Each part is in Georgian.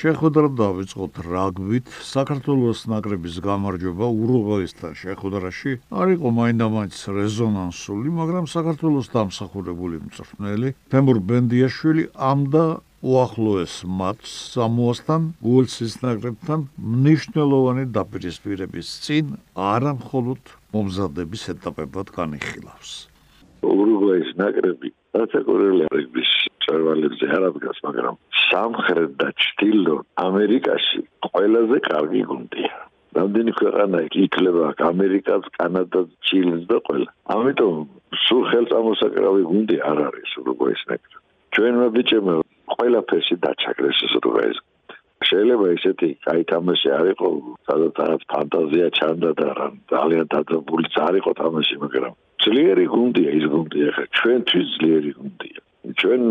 შეხვედრა დავიწყოთ რაგბით. საქართველოს ნაკრების გამარჯვება ურუგვაისთან შეხვედრაში არ იყო მაინდამაინც რეზონანსული, მაგრამ საქართველოს დამსახურებული მწვრთნელი თემურ ბენდიაშვილი ამდა უახლოეს მატჩს სამოასთან გულცის ნაკრებთან მნიშვნელოვანი დაპირისპირების წინ არა მხოლოდ მომზადების ეტაპებად განიხილავს. ურუგვაის ნაკრები რაცაკურელი არის წერვალებზე არ ადგას, მაგრამ სამხრეთ და ჩრდილო ამერიკაში ყველაზე კარგი გუნდია. რამდენი ქვეყანა იქნება ამერიკაც, კანადაც, ჩილეც და ყველა. ამიტომ სულ ხელწამოსაკრავი გუნდი არ არის ურუგვაის ნაკრები. ჩვენმა ბიჭებმა ყველაფერში დაჩაგრეს ეს ურუგვაის შეიძლება ისეთი კაი თამაში არ იყო, სადაც რაღაც ფანტაზია ჩანდა და რა ძალიან დაძაბული არ იყო თამაში, მაგრამ ძლიერი გუნდია ის გუნდი ახლა ჩვენთვის ძლიერი გუნდია. ჩვენ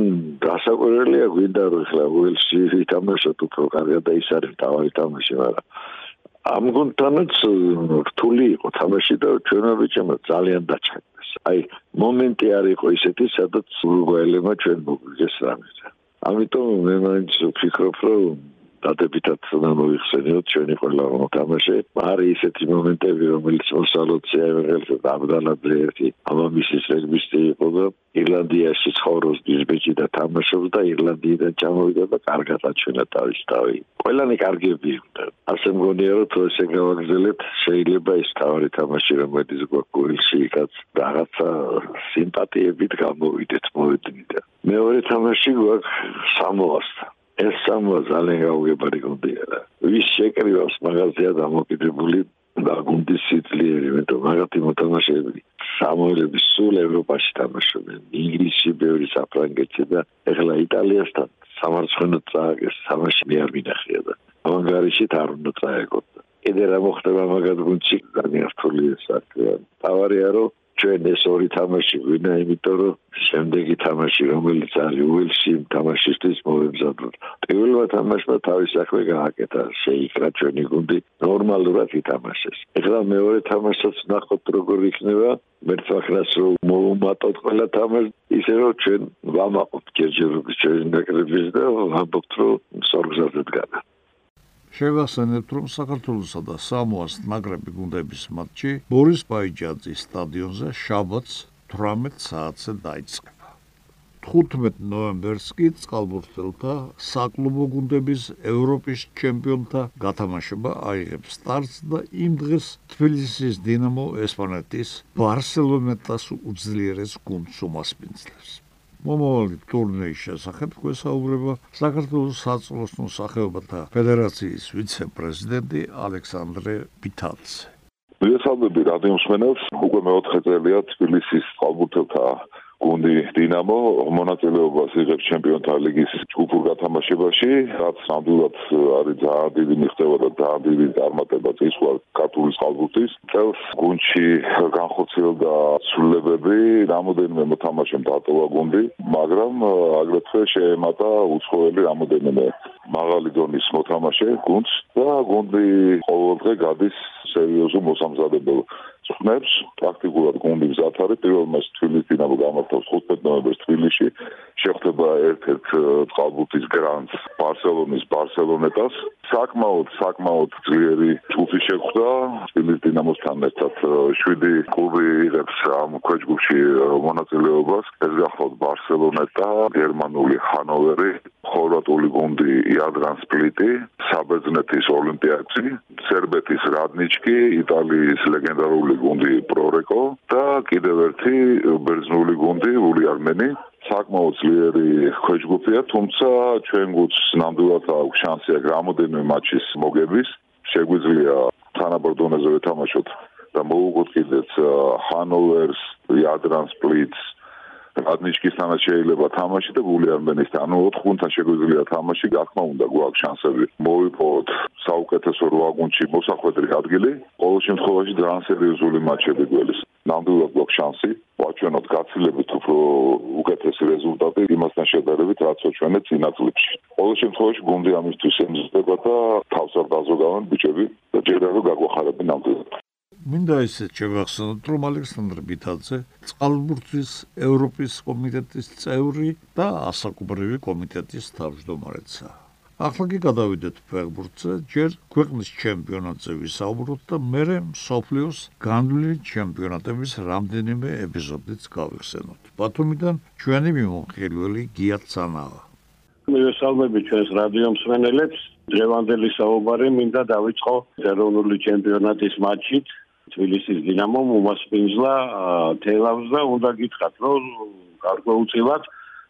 გასაკვირველია გვინდა რომ ხლა უელსი ვითამაშოთ უფრო კარგად და ის არის თავი თამაში მაგრამ ამ გუნდთანაც რთული იყო თამაში და ჩვენმა ბიჭებმა ძალიან დაჩაგდეს აი მომენტი არ იყო ისეთი სადაც ურუგვაელებმა ჩვენ მოგვიგეს რამე ამიტომ მე მაინც ვფიქრობ რომ დადებითად უნდა მოიხსენიოთ ჩვენი ყველა მოთამაშე. არის ისეთი მომენტები, რომელიც მოსალოდზე აღელს დაბდალადზე ერთი ამამისის რეგბისტი იყო და ირლანდიაში ცხოვრობს ბიზბეჭი და თამაშობს და ირლანდიიდან ჩამოვიდა და კარგად აჩვენა თავის თავი. ყველანი კარგები იყო. ასე მგონია რომ თუ ესე გავაგზავნებთ, შეიძლება ის თავი თამაში რომელიც გვაქვს იქაც რაღაცა სიმპათიებით გამოვიდეთ მოვიდით. მეორე თამაში გვაქვს სამოასთან. ეს სამო ძალიან გაუგებარი გუნდია და ვის შეკრიბავს მაგაზია დამოკიდებული და გუნდის სიძლიერე მე თვითონ მაგათი მოთამაშეები. სამოელები სულ ევროპაში თამაშობენ. ინგლისში ბევრი საფრანგეთში და ეხლა იტალიასთან სამარცხენო წააგეს თამაში მე არ მინახია და ავანგარიში არ უნდა წაეგოთ კიდე რა მოხდება მაგათ გუნდში? ძალიან რთულია საქმე. თავარია რომ ჩვენ ეს ორი თამაში ვინა, იმიტომ რომ შემდეგი თამაში, რომელიც არის უელსი თამაშისთვის მოემზადოთ. პირველმა თამაშმა თავის საქმე გააკეთა, შეიკრა ჩვენი გუნდი ნორმალურად ითამაშეს. ეხლა მეორე თამაშსაც ნახოთ როგორ იქნება. მერცახლას რომ მოუმატოთ ყველა თამაში, ისე რომ ჩვენ ვამაყობთ ჯერჯერობით ჩვენი ნაკრების და ვამბობთ რომ სორგზაზე დგანა. შევახსენებთ, რომ საქართველოსა და სამოას ნაკრები გუნდების მატჩი ბორის ბაიჯაძის სტადიონზე შაბათს 18 საათზე დაიწყება. 15 ნოემბერს კი წყალბურთელთა საკლუბო გუნდების ევროპის ჩემპიონთა გათამაშება აიღებს სტარტს და იმ დღეს თბილისის დინამო ესპანეთის ბარსელონეტას უძლიერეს გუნდს უმასპინძლებს. მომავალი ტურნირის შესახებ გვესაუბრება საქართველოს საწოლოსნო სახეობათა ფედერაციის ვიცე-პრეზიდენტი ალექსანდრე ბითაძე. ვიესალმები რადიო მსმენელს, უკვე მეოთხე წელია თბილისის წყალბურთელთა გუნდი დინამო მონაწილეობას იღებს ჩემპიონთა ლიგის ჯგუფურ გათამაშებაში, რაც ნამდვილად არის ძალიან დიდი მიღწევა და ძალიან დიდი წარმატება წესვლა ქართული წყალბურთის. წელს გუნდში განხორციელდა ცვლილებები, რამოდენიმე მოთამაშემ დატოვა გუნდი, მაგრამ აგრეთვე შეემატა უცხოელი რამოდენიმე მაღალი დონის მოთამაშე გუნდს და გუნდი ყოველდღე გადის სერიოზულ მოსამზადებელ ხმებს პრაქტიკულად გუნდი მზად არის პირველ მას თბილისში დინამო გამართავს 15 ნოემბერს თბილისში შეხვდება ერთ-ერთ წყალბურთის გრანდს ბარსელონის ბარსელონეტას. საკმაოდ საკმაოდ ძლიერი ჯგუფი შეხვდა. თბილისის დინამოსთან ერთად 7 კლუბი იღებს ამ ქვეჯგუფში მონაწილეობას. ეს გახლავთ ბარსელონეტა გერმანული ჰანოვერი ხორვატული გუნდი იადრან სპლიტი საბერძნეთის ოლიმპიაკი სერბეთის რადნიჩკი იტალიის ლეგენდარული გუნდი პრორეკო და კიდევ ერთი ბერძნული გუნდი ულიარმენი საკმაოდ ძლიერი ქვეჯგუფია, თუმცა ჩვენ გუნდს ნამდვილად აქვს შანსი აქ რამოდენიმე მატჩის მოგების. შეგვიძლია თანაბორდონეზე ვეთამაშოთ და მოუგოთ კიდეც ჰანოვერს, იადრან სპლიტს, ადნიშკისთანაც შეიძლება თამაში და გულიარმენისთან. ანუ 4 გუნდთან შეგვიძლია თამაში, გახმა უნდა გვაქვს შანსები. მოვიპოვოთ საუკეთესო რვა გუნდში მოსახვედრი ადგილი. ყოველ შემთხვევაში ძალიან სერიოზული მატჩები გველის. ნამდვილად გვაქვს შანსი. ვაჩვენოთ გაცილებით უფრო უკეთესი რეზულტატი იმასთან შედარებით, რაც ვაჩვენეთ წინა წლებში. ყოველ შემთხვევაში გუნდი ამისთვის ემზადება და თავს არ დაზოგავენ ბიჭები და ჯერარო გაგვახარებენ ნამდვილად. მინდა ისე შევახსენოთ, რომ ალექსანდრე ბითაძე წყალბურთის ევროპის კომიტეტის წევრი და ასაკობრივი კომიტეტის თავმჯდომარეცა. ახლა კი გადავიდეთ ფეხბურთზე, ჯერ ქვეყნის ჩემპიონატზე ვისაუბროთ და მერე სოფლიოს განვლილი ჩემპიონატების რამდენიმე ეპიზოდიც გავიხსენოთ. ბათუმიდან ჩვენი მიმოხილველი გია ცანაა. მივესალმები ჩვენს რადიო მსმენელებს. დღევანდელი საუბარი მინდა დავიწყო ეროვნული ჩემპიონატის მატჩით. თბილისის დინამომ უმასპინძლა თელავს და უნდა გითხრათ, რომ გარკვეულწილად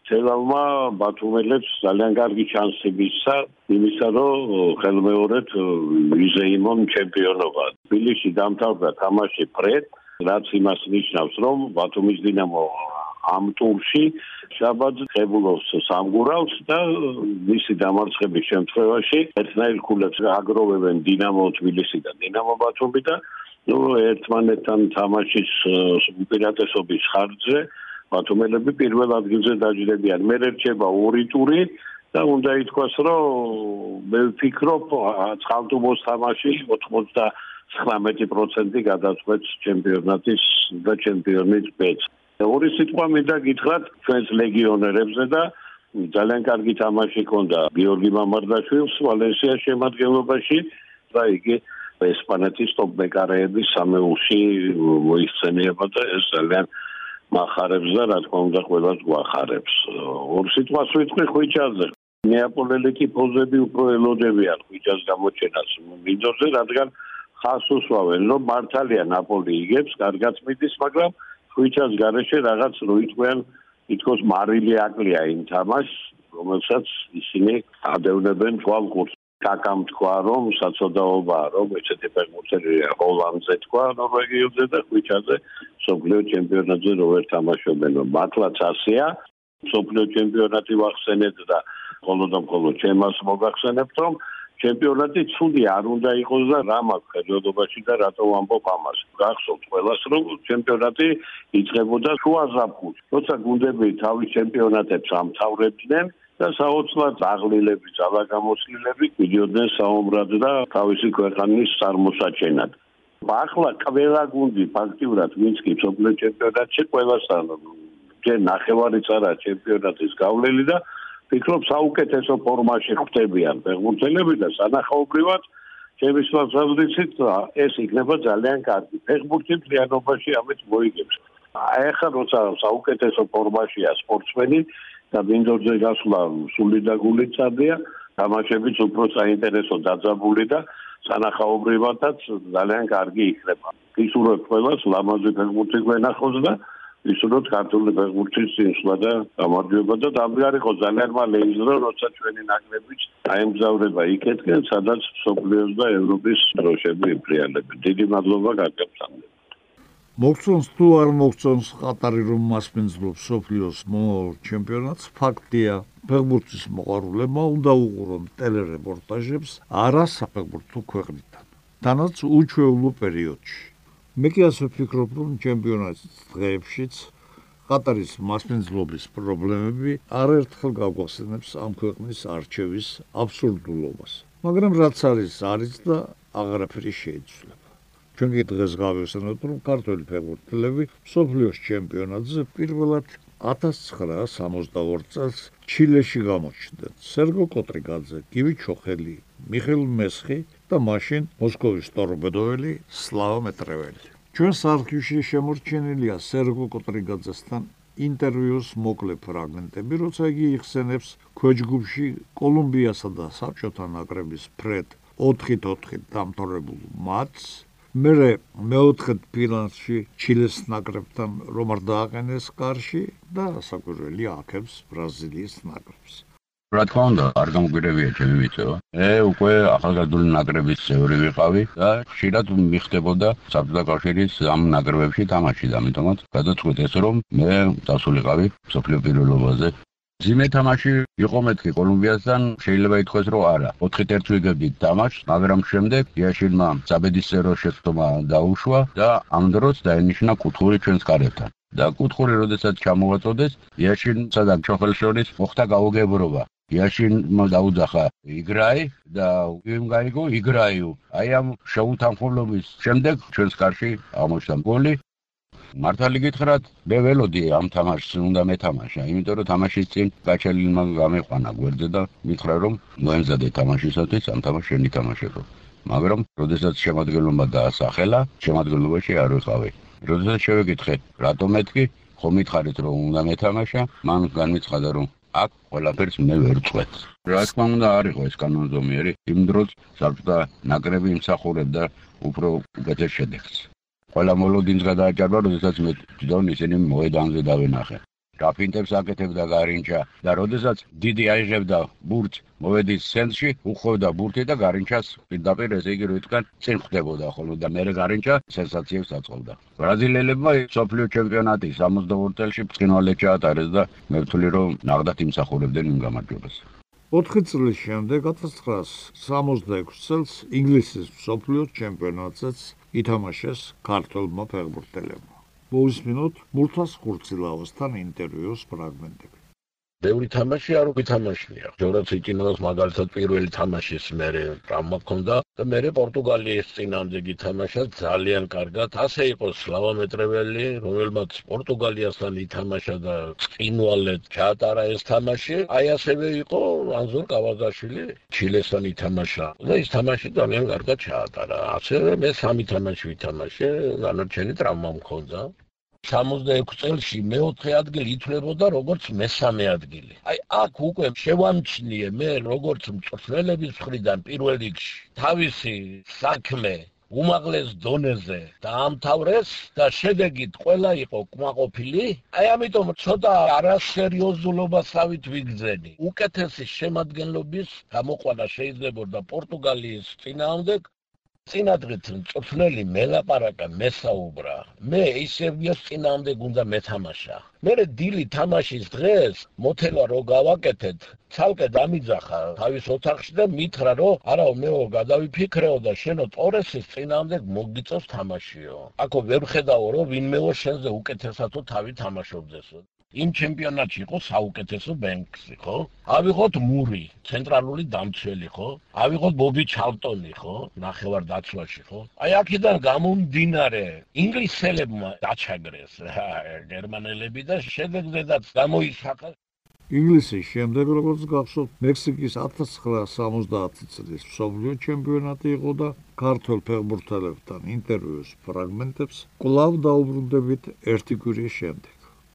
თელავმა ბათუმელებს ძალიან კარგი შანსი მისცა იმისა, რომ ხელმეორედ ვიზეიმონ ჩემპიონობა. თბილისში დამთავრდა თამაში ფრედ, რაც იმას ნიშნავს, რომ ბათუმის დინამო ამ ტურში შაბათ ხებულობს სამგურავს და მისი დამარცხების შემთხვევაში ერთნაირ ქულებს აგროვებენ დინამო თბილისი და დინამო ბათუმი და ნუ ერთმანეთთან თამაშის უპირატესობის ხარჯზე ბათუმელები პირველ ადგილზე დაჯდებიან. მე რჩება ორი ტური და უნდა ითქვას, რომ მე ვფიქრობ, წყალტუბოს თამაში 99% გადაწყვეტს ჩემპიონატის და ჩემპიონის ბეჭდს. ორი სიტყვა მინდა გითხრათ ჩვენს ლეგიონერებზე და ძალიან კარგი თამაში ჰქონდა გიორგი მამარდაშვილს ვალენსიას შემადგენლობაში და იგი ესპანეთის ტოპ მეკარეების სამეულში მოიხსენიება და ეს ძალიან מחარებს და რა თქმა უნდა ყველას გვახარებს. ორ სიტყვას ვიტყვი ხვიჩაზე. ნეაპოლელი კი პოზები უფრო ელოდებიან ხვიჩას გამოჩენას მინდორზე, რადგან ხას უსვავენ, რომ მართალია ნაპოლი იგებს, კარგად მიდის, მაგრამ ხვიჩას garaშე რაღაც როიტყვიან, ითქოს მარილი აკლია იმ თამაშს, რომელსაც ისინი ადევნებენ თვალყურს. კაკამ თქვა რომ საწოდაობაა რომ ესეთი ფეხბურთელია ჰოლანდზე თქვა ნორვეგიელზე და ხვიჩაზე სოფლიო ჩემპიონატზე რო ვერ თამაშობენ მართლაც ასეა სოფლიო ჩემპიონატი ვახსენეთ და და ხოლო ჩემას მოგახსენებთ რომ ჩემპიონატი ცუდი არ უნდა იყოს და რა მაქვს ხელდობაში და რატო ვამბობ ამას? გახსოვთ ყველას რომ ჩემპიონატი იწყებოდა შუა ზაფხულში. როცა გუნდები თავის ჩემპიონატებს ამთავრებდნენ და საოცრად აღლილები, ძალაგამოსლილები კიდიოდნენ საომრად და თავისი ქვეყნის წარმოსაჩენად. ახლა ყველა გუნდი ფაქტიურად ვინც კი სოფლიო ჩემპიონატში ყველასთან ჯერ ნახევარი წარა ჩემპიონატის გავლილი და ფიქრობ საუკეთესო ფორმაში ხვდებიან ფეხბურთელები და სანახაობრივად ჩემი სპორტსაზრისით ეს იქნება ძალიან კარგი. ფეხბურთი ფლიანობაში ამით მოიგებს. აი ახლა როცა საუკეთესო ფორმაშია სპორტსმენი და ვინდოზე გასვლა სული და გული წადია თამაშებიც უფრო საინტერესო დაძაბული და სანახაობრივადაც ძალიან კარგი იქნება. ისურვებ ყველას ლამაზი ფეხბურთი გვენახოს და ისურვებ ქართული ფეხბურთის წინსვლა და გამარჯვება და დამღარიყო ძალიან მალე იზრო როცა ჩვენი ნაკრებიც აემგზავრება იქეთკენ სადაც სოფლიოს და ევროპის დროშები იფრიალები. დიდი მადლობა გაკეთებთ მოგწონს თუ არ მოგწონს ყატარი რომ მასპინძლობს სოფლიოს მომავალ ჩემპიონატს ფაქტია ფეხბურთის მოყვარულებმა უნდა უყურონ ტელერეპორტაჟებს არა საფეხბურთო ქვეყნიდან. თანაც უჩვეულო პერიოდში. მე კი ასე ვფიქრობ რომ ჩემპიონატის დღეებშიც ყატარის მასპინძლობის პრობლემები არაერთხელ გაგვახსენებს ამ ქვეყნის არჩევის აბსურდულობას. მაგრამ რაც არის არის და აღარაფერი შეიცვლება ჩვენ კი დღეს გავიხსენოთ, რომ ქართული ფეხბურთელები სოფლიოს ჩემპიონატზე პირველად 1962 წელს ჩილეში გამოჩნდნენ. სერგო კოტრიგაძე, გივი ჩოხელი, მიხეილ მესხი და მაშინ მოსკოვის ტორპედოელი სლავა მეტრეველი. ჩვენს არქივში შემორჩენილია სერგო კოტრიგაძესთან ინტერვიუს მოკლე ფრაგმენტები, როცა იგი იხსენებს ქვეჯგუფში კოლუმბიასა და საბჭოთა ნაკრების ფრედ 4-4 დამთავრებულ მატჩს მე მეოთხე ფინალში ჩილეს ნაკრებთან რომ არ დააყენეს კარში და საკვირველი აქებს ბრაზილიის ნაკრებს. რა თქმა უნდა, არ გამოგვირებია ჩემი ვიწევა. მე უკვე ახალგაზრდული ნაკრების წევრი ვიყავი და შეიძლება მიხდებოდა საბჭოთა კავშირის ამ ნაკრებებში თამაში და ამიტომაც გადაწყვეტეს რომ მე დასულიყავი სოფლიო პირველობაზე ძიმე თამაში იყო მეთქი კოლუმბიასთან შეიძლება ითქვას რომ არა. 4-1 ვიგებდით თამაშს მაგრამ შემდეგ იაშინმა საბედისწერო შეცდომა დაუშვა და ამ დროს დაენიშნა კუთხური ჩვენს კარებთან. და კუთხური როდესაც ჩამოვაწოდეს იაშინსა და ჩოხელშორის მოხდა გაუგებრობა. იაშინმა დაუძახა იგრაი და ვიმ გაიგო იგრაიუ. აი ამ შეუთანხმლობის შემდეგ ჩვენს კარში აღმოჩნდა გოლი მართალი გითხრათ, მე ველოდი ამ თამაშს უნდა მეთამაშა, იმიტომ რომ თამაშის წინ გაჩელილმა გამიყვანა გვერდზე და მითხრა რომ მოემზადე თამაშისათვის ამ თამაშს შენი თამაშებო. მაგრამ როდესაც შემოადგენლობა დაასახელა, შემოადგენლობაში არ ვიყავი. როდესაც შევეკითხე, რატო მეთქი, ხომ მითხარით რომ უნდა მეთამაშა, მან განმეცხადა რომ აქ ყველაფერს მე ვერ წვეთ. რა თქმა უნდა არ იყო ეს კანონზომიერი, იმ დროს საბჭოთა ნაკრები იმსახურებდა უფრო უკეთეს შედეგს. ყველა მოლოდინს გადააჭარბა, როდესაც მე თვითონ ისინი მოედანზე დავენახე. გაფინტებს აკეთებდა გარინჩა და როდესაც დიდი აიღებდა ბურთს მოვედის ცენტრში უხოვდა ბურთი და გარინჩას პირდაპირ ესე იგი როიტკან წინ ხდებოდა ხოლმე და მე გარინჩა სენსაციებს აწყობდა ბრაზილიელებმა სოფლიო ჩემპიონატი 62 წელში ფინალში ჩაატარეს და მე ვთვლი რომ ნახდათ იმსახურებდნენ იმ გამარჯვებას 4 წლის შემდეგ 1966 წელს ინგლისის სოფლიო ჩემპიონატზეც ითამაშეს ქართულმა ფეხბურთელებმა მოусმინოთ მურთას ხურცილავასთან ინტერვიუს ფრაგმენტები. ბევრი თამაში არ უკითამაშია. ჯორაც იტინოს მაგალითად პირველი თამაშის მერე ტრამვა ჰქონდა და მერე პორტუგალიის წინამდე გითამაშა ძალიან კარგად. ასე იყო სლავამეტრეველი, რომელმაც პორტუგალიასთან ითამაშა და წინვალეთ ჩაატარა ეს თამაში. აი ასევე იყო ანზორ კავაზაშვილი, ჩილესთან ითამაშა და ეს თამაში ძალიან კარგად ჩაატარა. ასევე მე სამი თამაში ვითამაშე, განარჩენი ტრამვა მქონდა. 66 წელში მეოთხე ადგილი ითვლებოდა როგორც მესამე ადგილი. აი აქ უკვე შევამჩნიე მე როგორც მწვრთნელების მხრიდან პირველ რიგში თავისი საქმე უმაღლეს დონეზე დაამთავრეს და შედეგით ყველა იყო კმაყოფილი. აი ამიტომ ცოტა არასერიოზულობასავით ვიგზენი. უკეთესი შემადგენლობის გამოყვანა შეიძლება პორტუგალიის წინააღმდეგ წინადღეთ მწვრთნელი მელაპარაკა მესაუბრა. მე ისევია წინამდე გუნდა მეთამაშა. მე დილი თამაშის დღეს მოთელა რო გავაკეთეთ ცალკე დამიძახა თავის ოთახში და მითხრა რომ არა მეო გადავიფიქრეო და შენო ტორესის წინამდე მოგიწევს თამაშიო. აქო ვერ ხედავო რომ ვინმეო შენზე უკეთესათო თავი თამაშობდესო იმ ჩემპიონატში იყო საუკეთესო ბენქსი, ხო? ავიღოთ მური, ცენტრალური დამცველი, ხო? ავიღოთ ბობი ჩალტონი, ხო? ნახევარ დაცვაში, ხო? აი აქედან გამომდინარე, ინგლისელებმა დაჩაგრეს გერმანელები და შედეგზედაც გამოისახა ინგლისის შემდეგ როგორც გახსოვთ, მექსიკის 1970 წლის მსოფლიო ჩემპიონატი იყო და ქართულ ფეხბურთელებთან ინტერვიუს ფრაგმენტებს კვლავ დაუბრუნდებით ერთი კვირის შემდეგ.